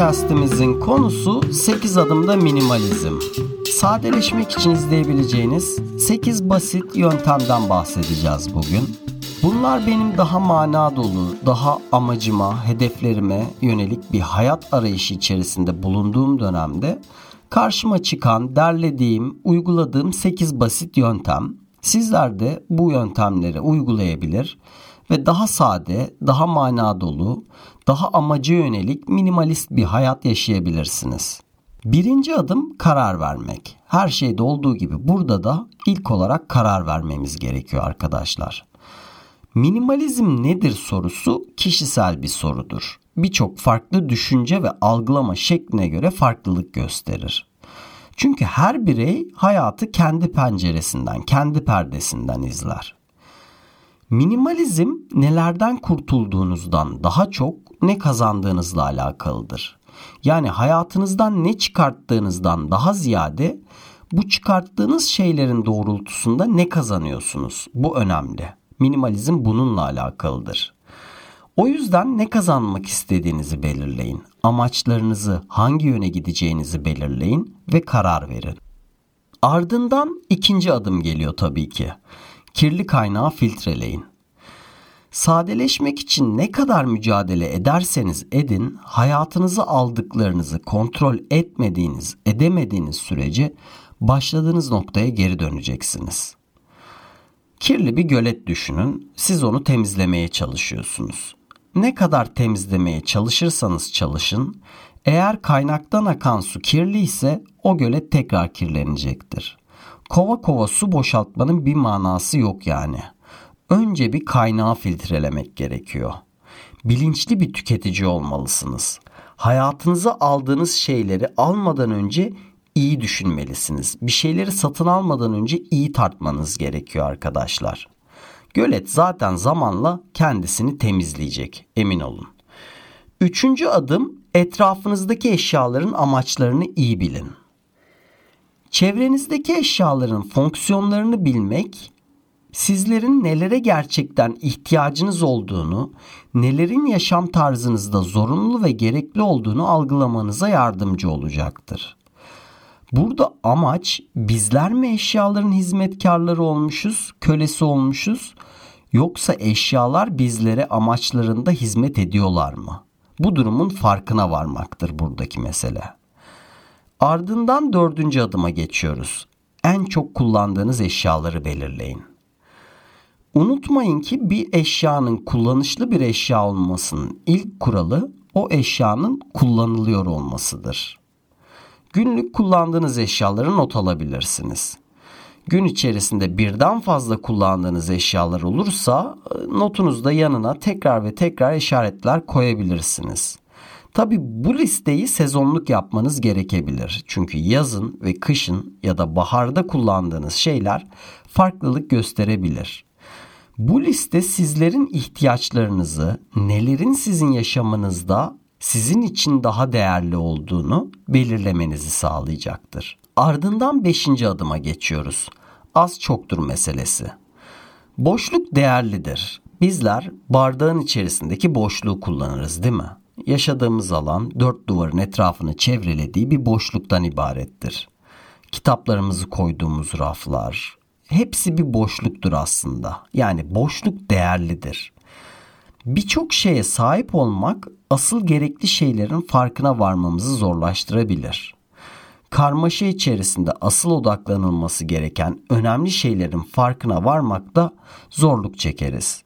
Podcast'imizin konusu 8 adımda minimalizm. Sadeleşmek için izleyebileceğiniz 8 basit yöntemden bahsedeceğiz bugün. Bunlar benim daha mana dolu, daha amacıma, hedeflerime yönelik bir hayat arayışı içerisinde bulunduğum dönemde karşıma çıkan, derlediğim, uyguladığım 8 basit yöntem. Sizler de bu yöntemleri uygulayabilir ve daha sade, daha mana dolu, daha amaca yönelik minimalist bir hayat yaşayabilirsiniz. Birinci adım karar vermek. Her şeyde olduğu gibi burada da ilk olarak karar vermemiz gerekiyor arkadaşlar. Minimalizm nedir sorusu kişisel bir sorudur. Birçok farklı düşünce ve algılama şekline göre farklılık gösterir. Çünkü her birey hayatı kendi penceresinden, kendi perdesinden izler. Minimalizm nelerden kurtulduğunuzdan daha çok ne kazandığınızla alakalıdır. Yani hayatınızdan ne çıkarttığınızdan daha ziyade bu çıkarttığınız şeylerin doğrultusunda ne kazanıyorsunuz? Bu önemli. Minimalizm bununla alakalıdır. O yüzden ne kazanmak istediğinizi belirleyin. Amaçlarınızı, hangi yöne gideceğinizi belirleyin ve karar verin. Ardından ikinci adım geliyor tabii ki. Kirli kaynağı filtreleyin. Sadeleşmek için ne kadar mücadele ederseniz edin, hayatınızı aldıklarınızı kontrol etmediğiniz, edemediğiniz sürece başladığınız noktaya geri döneceksiniz. Kirli bir gölet düşünün. Siz onu temizlemeye çalışıyorsunuz. Ne kadar temizlemeye çalışırsanız çalışın, eğer kaynaktan akan su kirli ise o gölet tekrar kirlenecektir. Kova kova su boşaltmanın bir manası yok yani. Önce bir kaynağı filtrelemek gerekiyor. Bilinçli bir tüketici olmalısınız. Hayatınıza aldığınız şeyleri almadan önce iyi düşünmelisiniz. Bir şeyleri satın almadan önce iyi tartmanız gerekiyor arkadaşlar. Gölet zaten zamanla kendisini temizleyecek emin olun. Üçüncü adım etrafınızdaki eşyaların amaçlarını iyi bilin. Çevrenizdeki eşyaların fonksiyonlarını bilmek sizlerin nelere gerçekten ihtiyacınız olduğunu, nelerin yaşam tarzınızda zorunlu ve gerekli olduğunu algılamanıza yardımcı olacaktır. Burada amaç bizler mi eşyaların hizmetkarları olmuşuz, kölesi olmuşuz yoksa eşyalar bizlere amaçlarında hizmet ediyorlar mı? Bu durumun farkına varmaktır buradaki mesele. Ardından dördüncü adıma geçiyoruz. En çok kullandığınız eşyaları belirleyin. Unutmayın ki bir eşyanın kullanışlı bir eşya olmasının ilk kuralı o eşyanın kullanılıyor olmasıdır. Günlük kullandığınız eşyaları not alabilirsiniz. Gün içerisinde birden fazla kullandığınız eşyalar olursa notunuzda yanına tekrar ve tekrar işaretler koyabilirsiniz. Tabi bu listeyi sezonluk yapmanız gerekebilir. Çünkü yazın ve kışın ya da baharda kullandığınız şeyler farklılık gösterebilir. Bu liste sizlerin ihtiyaçlarınızı, nelerin sizin yaşamınızda sizin için daha değerli olduğunu belirlemenizi sağlayacaktır. Ardından 5. adıma geçiyoruz. Az çoktur meselesi. Boşluk değerlidir. Bizler bardağın içerisindeki boşluğu kullanırız değil mi? Yaşadığımız alan dört duvarın etrafını çevrelediği bir boşluktan ibarettir. Kitaplarımızı koyduğumuz raflar, hepsi bir boşluktur aslında. Yani boşluk değerlidir. Birçok şeye sahip olmak asıl gerekli şeylerin farkına varmamızı zorlaştırabilir. Karmaşa içerisinde asıl odaklanılması gereken önemli şeylerin farkına varmakta zorluk çekeriz.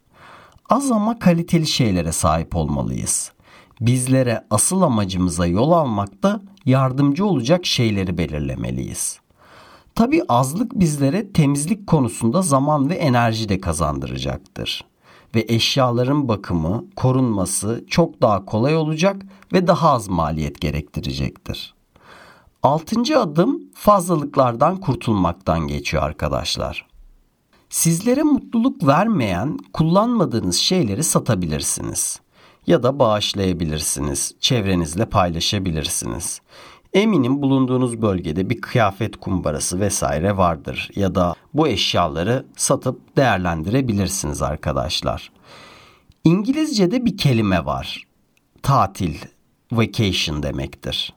Az ama kaliteli şeylere sahip olmalıyız. Bizlere asıl amacımıza yol almakta yardımcı olacak şeyleri belirlemeliyiz. Tabi azlık bizlere temizlik konusunda zaman ve enerji de kazandıracaktır. ve eşyaların bakımı, korunması çok daha kolay olacak ve daha az maliyet gerektirecektir. Altıncı adım fazlalıklardan kurtulmaktan geçiyor arkadaşlar. Sizlere mutluluk vermeyen, kullanmadığınız şeyleri satabilirsiniz ya da bağışlayabilirsiniz, çevrenizle paylaşabilirsiniz. Eminim bulunduğunuz bölgede bir kıyafet kumbarası vesaire vardır ya da bu eşyaları satıp değerlendirebilirsiniz arkadaşlar. İngilizce'de bir kelime var. Tatil, vacation demektir.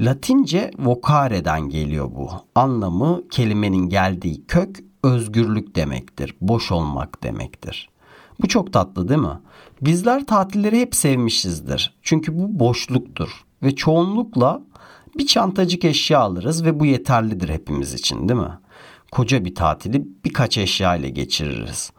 Latince vocare'den geliyor bu. Anlamı kelimenin geldiği kök özgürlük demektir. Boş olmak demektir. Bu çok tatlı değil mi? Bizler tatilleri hep sevmişizdir. Çünkü bu boşluktur ve çoğunlukla bir çantacık eşya alırız ve bu yeterlidir hepimiz için değil mi? Koca bir tatili birkaç eşya ile geçiririz.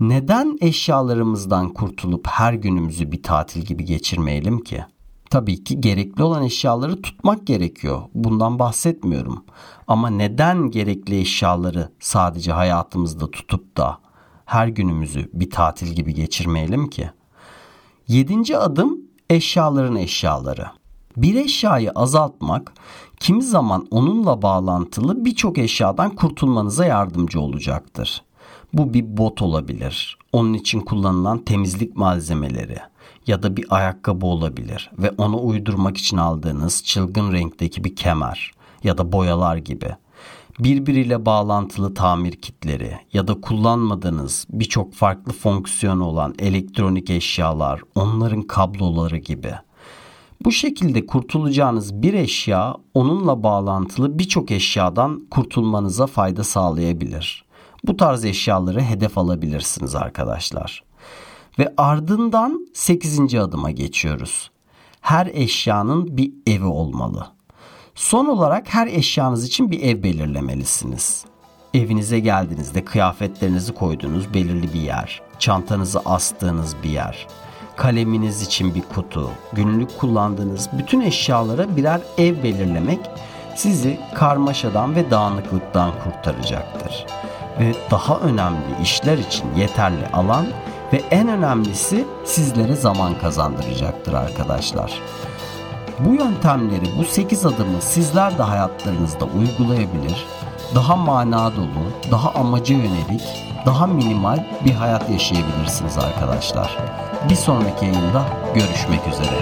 Neden eşyalarımızdan kurtulup her günümüzü bir tatil gibi geçirmeyelim ki? Tabii ki gerekli olan eşyaları tutmak gerekiyor. Bundan bahsetmiyorum. Ama neden gerekli eşyaları sadece hayatımızda tutup da her günümüzü bir tatil gibi geçirmeyelim ki? Yedinci adım eşyaların eşyaları. Bir eşyayı azaltmak kimi zaman onunla bağlantılı birçok eşyadan kurtulmanıza yardımcı olacaktır. Bu bir bot olabilir. Onun için kullanılan temizlik malzemeleri ya da bir ayakkabı olabilir ve onu uydurmak için aldığınız çılgın renkteki bir kemer ya da boyalar gibi. Birbiriyle bağlantılı tamir kitleri ya da kullanmadığınız birçok farklı fonksiyonu olan elektronik eşyalar, onların kabloları gibi. Bu şekilde kurtulacağınız bir eşya onunla bağlantılı birçok eşyadan kurtulmanıza fayda sağlayabilir. Bu tarz eşyaları hedef alabilirsiniz arkadaşlar. Ve ardından 8. adıma geçiyoruz. Her eşyanın bir evi olmalı. Son olarak her eşyanız için bir ev belirlemelisiniz. Evinize geldiğinizde kıyafetlerinizi koyduğunuz belirli bir yer, çantanızı astığınız bir yer, kaleminiz için bir kutu, günlük kullandığınız bütün eşyalara birer ev belirlemek sizi karmaşadan ve dağınıklıktan kurtaracaktır. Ve daha önemli işler için yeterli alan ve en önemlisi sizlere zaman kazandıracaktır arkadaşlar. Bu yöntemleri, bu 8 adımı sizler de hayatlarınızda uygulayabilir, daha mana dolu, daha amaca yönelik, daha minimal bir hayat yaşayabilirsiniz arkadaşlar. Bir sonraki yayında görüşmek üzere.